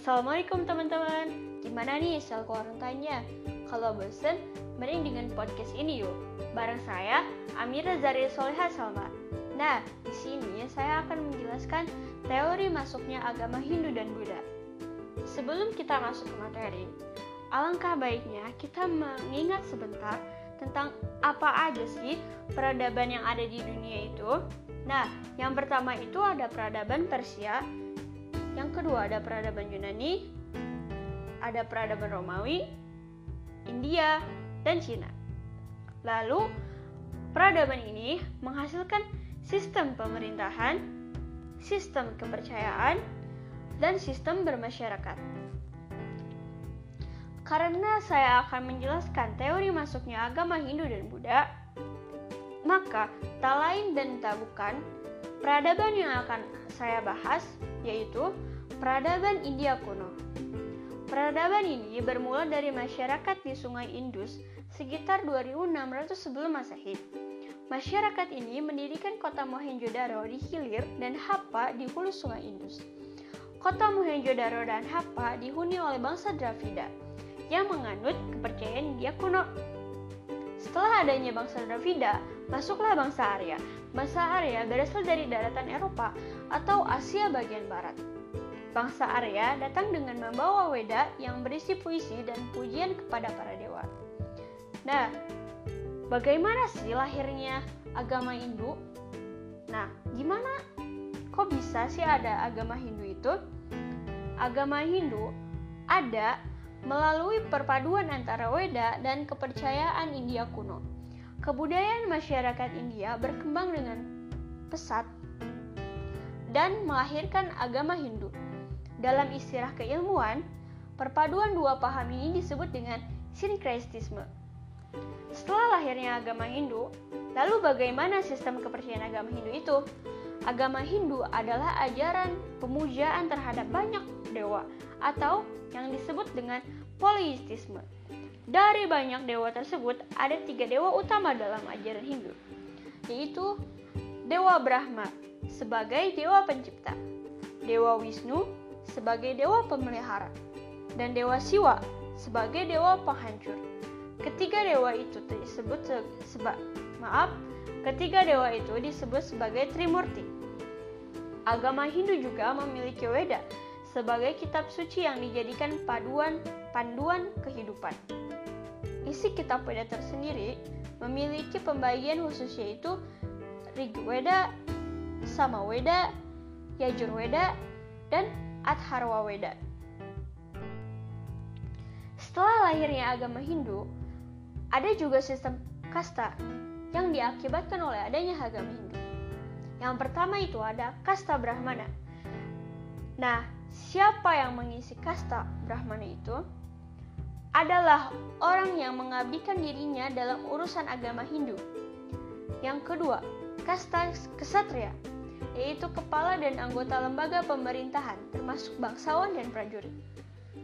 Assalamualaikum teman-teman. Gimana nih sel quarantine-nya? Kalau bosen, mending dengan podcast ini yuk. Bareng saya, Amira Zari Soleha Salma. Nah, di sini saya akan menjelaskan teori masuknya agama Hindu dan Buddha. Sebelum kita masuk ke materi, alangkah baiknya kita mengingat sebentar tentang apa aja sih peradaban yang ada di dunia itu. Nah, yang pertama itu ada peradaban Persia, yang kedua ada peradaban Yunani, ada peradaban Romawi, India, dan Cina. Lalu, peradaban ini menghasilkan sistem pemerintahan, sistem kepercayaan, dan sistem bermasyarakat. Karena saya akan menjelaskan teori masuknya agama Hindu dan Buddha, maka tak lain dan tak bukan peradaban yang akan saya bahas yaitu peradaban India kuno. Peradaban ini bermula dari masyarakat di Sungai Indus sekitar 2600 sebelum Masehi. Masyarakat ini mendirikan kota Mohenjo-daro di hilir dan Hapa di hulu Sungai Indus. Kota Mohenjo-daro dan Hapa dihuni oleh bangsa Dravida yang menganut kepercayaan India kuno. Setelah adanya bangsa Dravida, masuklah bangsa Arya. Bangsa Arya berasal dari daratan Eropa atau Asia bagian barat. Bangsa Arya datang dengan membawa Weda yang berisi puisi dan pujian kepada para dewa. Nah, bagaimana sih lahirnya agama Hindu? Nah, gimana? Kok bisa sih ada agama Hindu itu? Agama Hindu ada melalui perpaduan antara Weda dan kepercayaan India kuno. Kebudayaan masyarakat India berkembang dengan pesat dan melahirkan agama Hindu. Dalam istilah keilmuan, perpaduan dua paham ini disebut dengan sinkretisme. Setelah lahirnya agama Hindu, lalu bagaimana sistem kepercayaan agama Hindu itu? Agama Hindu adalah ajaran pemujaan terhadap banyak dewa atau yang disebut dengan poliistisme. Dari banyak dewa tersebut, ada tiga dewa utama dalam ajaran Hindu, yaitu Dewa Brahma sebagai dewa pencipta, Dewa Wisnu sebagai dewa pemelihara, dan Dewa Siwa sebagai dewa penghancur. Ketiga dewa itu disebut seba, maaf, ketiga dewa itu disebut sebagai Trimurti. Agama Hindu juga memiliki Weda sebagai kitab suci yang dijadikan paduan panduan kehidupan. Isi kitab Weda tersendiri memiliki pembagian khusus yaitu Rigweda, Samaweda, Yajurweda, dan Adharwaweda. Setelah lahirnya agama Hindu, ada juga sistem kasta yang diakibatkan oleh adanya agama Hindu. Yang pertama itu ada kasta Brahmana. Nah, siapa yang mengisi kasta Brahmana itu adalah orang yang mengabdikan dirinya dalam urusan agama Hindu. Yang kedua, kasta kesatria, yaitu kepala dan anggota lembaga pemerintahan termasuk bangsawan dan prajurit.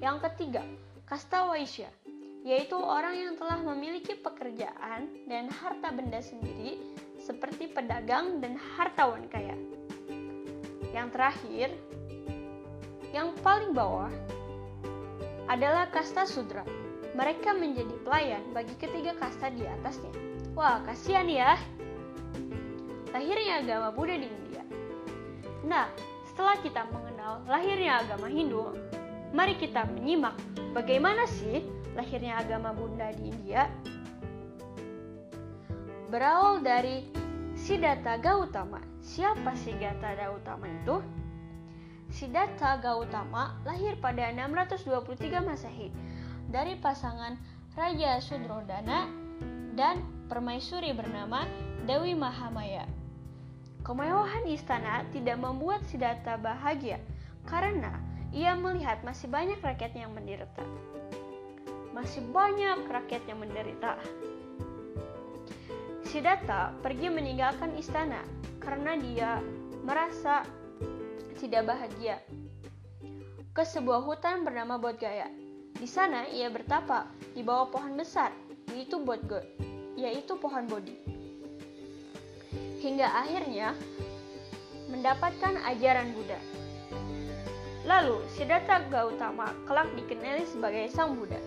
Yang ketiga, kasta Waisya, yaitu orang yang telah memiliki pekerjaan dan harta benda sendiri seperti pedagang dan hartawan kaya. Yang terakhir, yang paling bawah adalah kasta sudra. Mereka menjadi pelayan bagi ketiga kasta di atasnya. Wah, kasihan ya. Lahirnya agama Buddha di India. Nah, setelah kita mengenal lahirnya agama Hindu, mari kita menyimak bagaimana sih lahirnya agama Buddha di India. Berawal dari Siddhartha Gautama. Siapa Siddhartha Gautama itu? Siddhartha Gautama lahir pada 623 Masehi dari pasangan Raja Sudrodana dan permaisuri bernama Dewi Mahamaya. Kemewahan istana tidak membuat Siddhartha bahagia karena ia melihat masih banyak rakyat yang menderita. Masih banyak rakyat yang menderita. Siddhartha pergi meninggalkan istana karena dia merasa tidak bahagia ke sebuah hutan bernama Bodgaya. Di sana ia bertapa di bawah pohon besar, yaitu Bodgo, yaitu pohon Bodhi. Hingga akhirnya mendapatkan ajaran Buddha. Lalu, Siddhartha Gautama kelak dikenali sebagai Sang Buddha.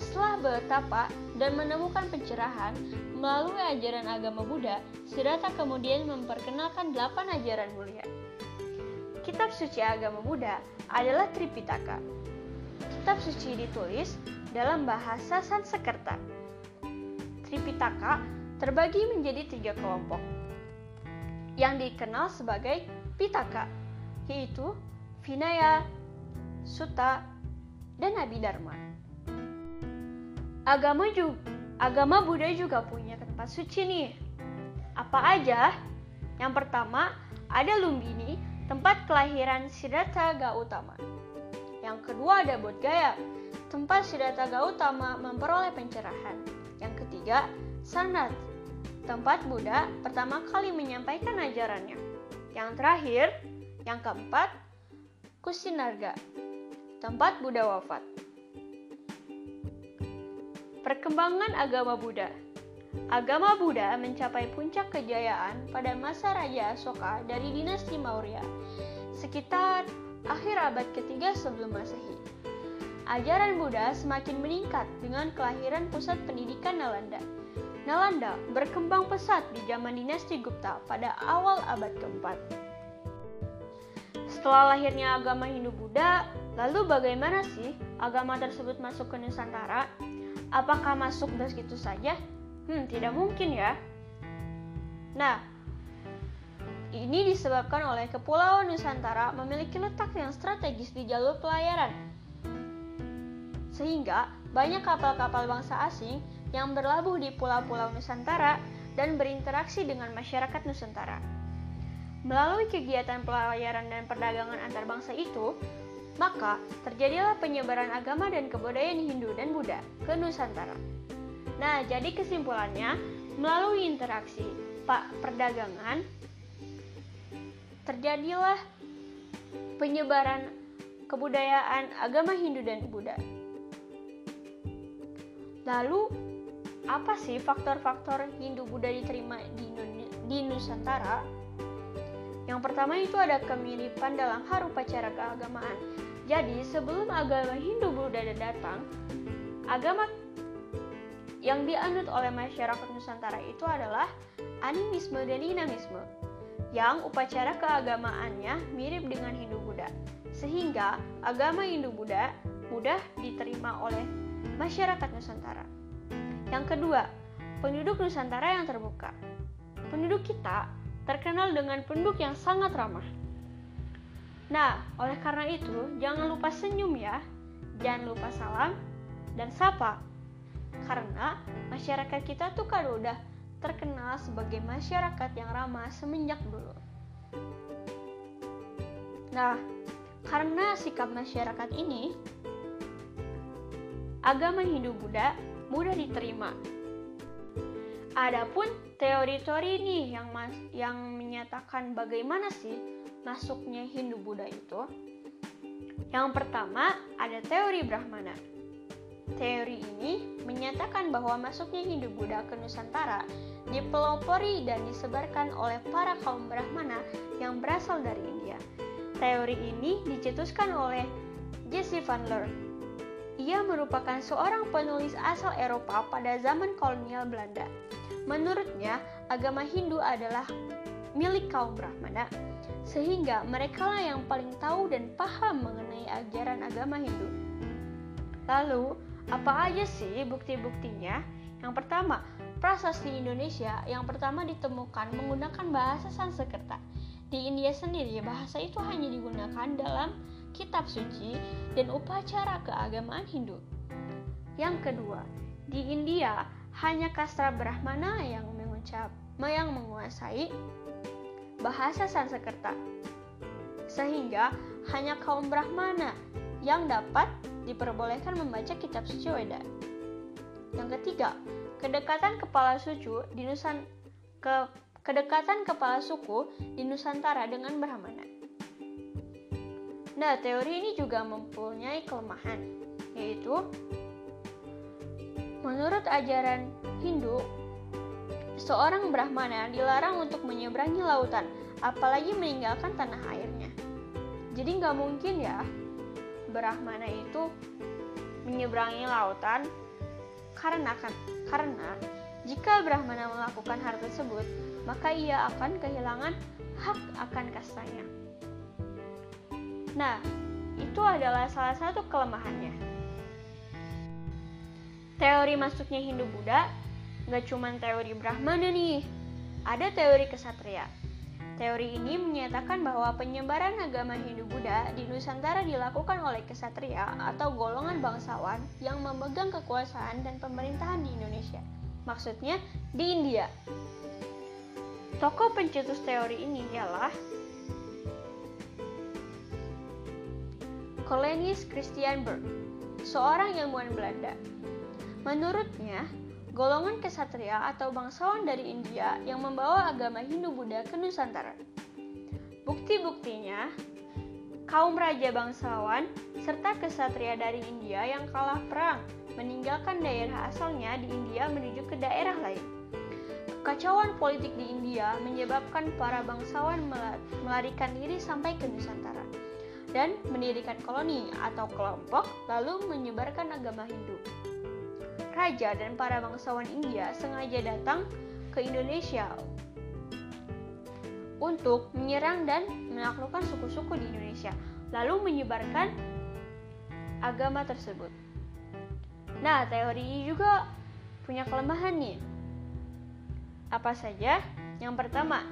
Setelah bertapa dan menemukan pencerahan melalui ajaran agama Buddha, Siddhartha kemudian memperkenalkan delapan ajaran mulia. Kitab suci agama Buddha adalah Tripitaka. Kitab suci ditulis dalam bahasa Sanskerta. Tripitaka terbagi menjadi tiga kelompok yang dikenal sebagai Pitaka, yaitu Vinaya, Sutta, dan Abhidharma. Agama juga, agama Buddha juga punya tempat suci nih. Apa aja? Yang pertama ada Lumbini, tempat kelahiran Siddhartha Gautama. Yang kedua ada Bodh Gaya, tempat Siddhartha Gautama memperoleh pencerahan. Yang ketiga, Sanat, tempat Buddha pertama kali menyampaikan ajarannya. Yang terakhir, yang keempat, Kusinarga, tempat Buddha wafat. Perkembangan agama Buddha Agama Buddha mencapai puncak kejayaan pada masa Raja Asoka dari dinasti Maurya, sekitar akhir abad ketiga sebelum Masehi ajaran Buddha semakin meningkat dengan kelahiran pusat pendidikan Nalanda. Nalanda berkembang pesat di zaman dinasti Gupta pada awal abad keempat. Setelah lahirnya agama Hindu Buddha, lalu bagaimana sih agama tersebut masuk ke Nusantara? Apakah masuk begitu saja? Hmm, tidak mungkin ya. Nah, ini disebabkan oleh Kepulauan Nusantara memiliki letak yang strategis di jalur pelayaran sehingga banyak kapal-kapal bangsa asing yang berlabuh di pulau-pulau Nusantara dan berinteraksi dengan masyarakat Nusantara. Melalui kegiatan pelayaran dan perdagangan antar bangsa itu, maka terjadilah penyebaran agama dan kebudayaan Hindu dan Buddha ke Nusantara. Nah, jadi kesimpulannya, melalui interaksi pak perdagangan, terjadilah penyebaran kebudayaan agama Hindu dan Buddha. Lalu, apa sih faktor-faktor Hindu-Buddha diterima di, di Nusantara? Yang pertama itu ada kemiripan dalam harupacara keagamaan. Jadi, sebelum agama Hindu-Buddha datang, agama yang dianut oleh masyarakat Nusantara itu adalah animisme dan dinamisme yang upacara keagamaannya mirip dengan Hindu-Buddha. Sehingga agama Hindu-Buddha mudah diterima oleh masyarakat Nusantara. Yang kedua, penduduk Nusantara yang terbuka. Penduduk kita terkenal dengan penduduk yang sangat ramah. Nah, oleh karena itu, jangan lupa senyum ya. Jangan lupa salam dan sapa. Karena masyarakat kita tuh kan udah terkenal sebagai masyarakat yang ramah semenjak dulu. Nah, karena sikap masyarakat ini, agama Hindu-Buddha mudah diterima. Adapun teori-teori ini yang mas yang menyatakan bagaimana sih masuknya Hindu-Buddha itu. Yang pertama ada teori Brahmana. Teori ini menyatakan bahwa masuknya Hindu-Buddha ke Nusantara dipelopori dan disebarkan oleh para kaum Brahmana yang berasal dari India. Teori ini dicetuskan oleh Jesse Van Leer ia merupakan seorang penulis asal Eropa pada zaman kolonial Belanda. Menurutnya, agama Hindu adalah milik kaum Brahmana, sehingga merekalah yang paling tahu dan paham mengenai ajaran agama Hindu. Lalu, apa aja sih bukti-buktinya? Yang pertama, prasasti Indonesia yang pertama ditemukan menggunakan bahasa Sanskerta. Di India sendiri, bahasa itu hanya digunakan dalam kitab suci, dan upacara keagamaan Hindu. Yang kedua, di India hanya kastra Brahmana yang mengucap yang menguasai bahasa Sanskerta. Sehingga hanya kaum Brahmana yang dapat diperbolehkan membaca kitab suci Weda. Yang ketiga, kedekatan kepala suku di Nusan ke kedekatan kepala suku di Nusantara dengan Brahmana. Nah, teori ini juga mempunyai kelemahan, yaitu menurut ajaran Hindu, seorang Brahmana dilarang untuk menyeberangi lautan, apalagi meninggalkan tanah airnya. Jadi nggak mungkin ya Brahmana itu menyeberangi lautan karena kan karena jika Brahmana melakukan hal tersebut, maka ia akan kehilangan hak akan kastanya. Nah, itu adalah salah satu kelemahannya. Teori masuknya Hindu-Buddha nggak cuma teori Brahmana nih, ada teori kesatria. Teori ini menyatakan bahwa penyebaran agama Hindu-Buddha di Nusantara dilakukan oleh kesatria atau golongan bangsawan yang memegang kekuasaan dan pemerintahan di Indonesia. Maksudnya di India. Tokoh pencetus teori ini ialah Cornelis Christian Berg, seorang ilmuwan Belanda. Menurutnya, golongan kesatria atau bangsawan dari India yang membawa agama Hindu-Buddha ke Nusantara. Bukti-buktinya, kaum raja bangsawan serta kesatria dari India yang kalah perang meninggalkan daerah asalnya di India menuju ke daerah lain. Kekacauan politik di India menyebabkan para bangsawan melarikan diri sampai ke Nusantara dan mendirikan koloni atau kelompok lalu menyebarkan agama Hindu raja dan para bangsawan India sengaja datang ke Indonesia untuk menyerang dan menaklukkan suku-suku di Indonesia, lalu menyebarkan agama tersebut. Nah, teori ini juga punya kelemahan nih. Apa saja? Yang pertama,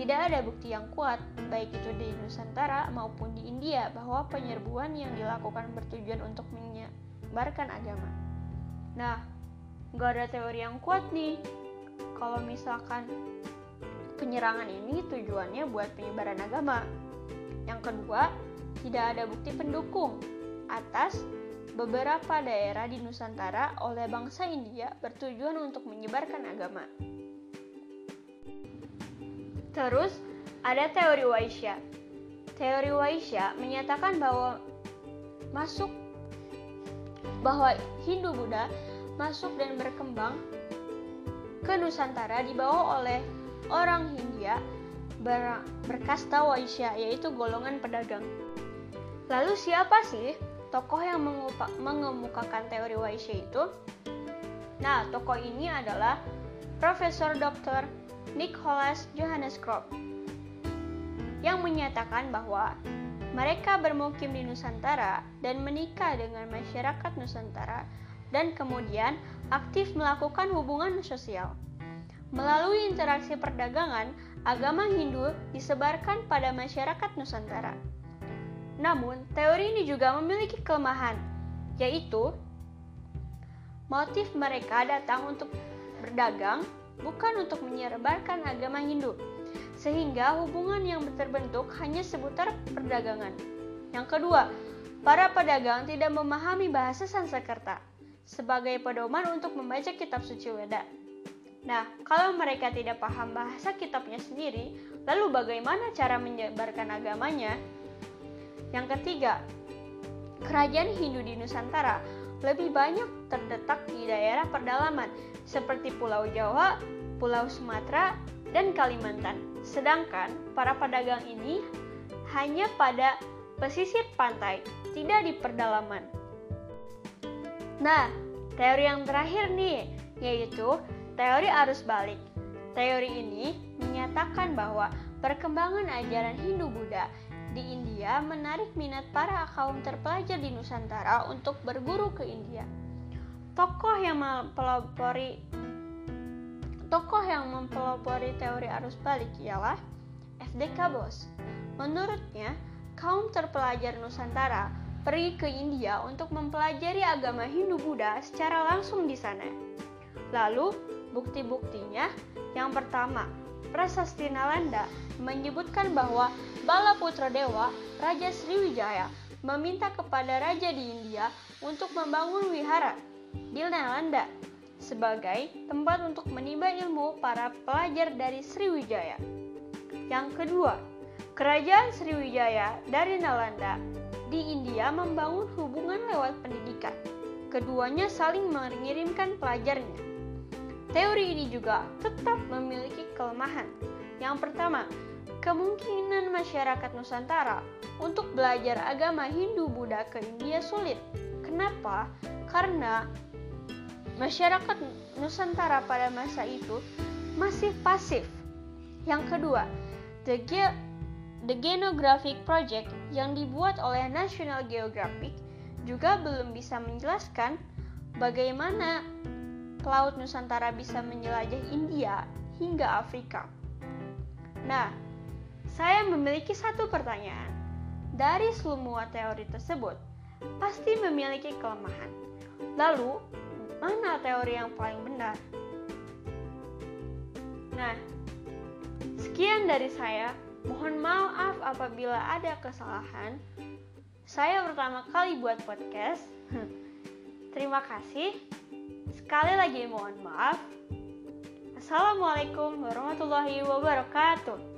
tidak ada bukti yang kuat, baik itu di Nusantara maupun di India, bahwa penyerbuan yang dilakukan bertujuan untuk menyebarkan agama. Nah, nggak ada teori yang kuat nih. Kalau misalkan penyerangan ini tujuannya buat penyebaran agama. Yang kedua, tidak ada bukti pendukung atas beberapa daerah di Nusantara oleh bangsa India bertujuan untuk menyebarkan agama. Terus, ada teori Waisya. Teori Waisya menyatakan bahwa masuk bahwa Hindu-Buddha masuk dan berkembang ke Nusantara dibawa oleh orang Hindia ber berkasta Waisya yaitu golongan pedagang. Lalu siapa sih tokoh yang mengemukakan teori Waisya itu? Nah, tokoh ini adalah Profesor Dr. Nicholas Johannes Kropp yang menyatakan bahwa mereka bermukim di Nusantara dan menikah dengan masyarakat Nusantara dan kemudian aktif melakukan hubungan sosial. Melalui interaksi perdagangan, agama Hindu disebarkan pada masyarakat Nusantara. Namun, teori ini juga memiliki kelemahan, yaitu motif mereka datang untuk berdagang, bukan untuk menyebarkan agama Hindu sehingga hubungan yang terbentuk hanya seputar perdagangan. Yang kedua, para pedagang tidak memahami bahasa Sanskerta sebagai pedoman untuk membaca kitab suci Weda. Nah, kalau mereka tidak paham bahasa kitabnya sendiri, lalu bagaimana cara menyebarkan agamanya? Yang ketiga, kerajaan Hindu di Nusantara lebih banyak terdetak di daerah pedalaman seperti Pulau Jawa, Pulau Sumatera, dan Kalimantan. Sedangkan para pedagang ini hanya pada pesisir pantai, tidak di pedalaman. Nah, teori yang terakhir nih, yaitu teori arus balik. Teori ini menyatakan bahwa perkembangan ajaran Hindu-Buddha di India menarik minat para kaum terpelajar di Nusantara untuk berguru ke India. Tokoh yang mempelopori Tokoh yang mempelopori teori arus balik ialah FDK Bos. Menurutnya, kaum terpelajar Nusantara pergi ke India untuk mempelajari agama Hindu-Buddha secara langsung di sana. Lalu, bukti-buktinya yang pertama, Prasasti Nalanda menyebutkan bahwa Bala Putra Dewa, Raja Sriwijaya, meminta kepada raja di India untuk membangun wihara di Nalanda sebagai tempat untuk menimba ilmu para pelajar dari Sriwijaya. Yang kedua, Kerajaan Sriwijaya dari Nalanda di India membangun hubungan lewat pendidikan. Keduanya saling mengirimkan pelajarnya. Teori ini juga tetap memiliki kelemahan. Yang pertama, kemungkinan masyarakat Nusantara untuk belajar agama Hindu-Buddha ke India sulit. Kenapa? Karena masyarakat Nusantara pada masa itu masih pasif. Yang kedua, the, Ge the Genographic Project yang dibuat oleh National Geographic juga belum bisa menjelaskan bagaimana Laut Nusantara bisa menjelajah India hingga Afrika. Nah, saya memiliki satu pertanyaan. Dari semua teori tersebut, pasti memiliki kelemahan. Lalu, mana teori yang paling benar? Nah, sekian dari saya. Mohon maaf apabila ada kesalahan. Saya pertama kali buat podcast. Terima kasih. Sekali lagi mohon maaf. Assalamualaikum warahmatullahi wabarakatuh.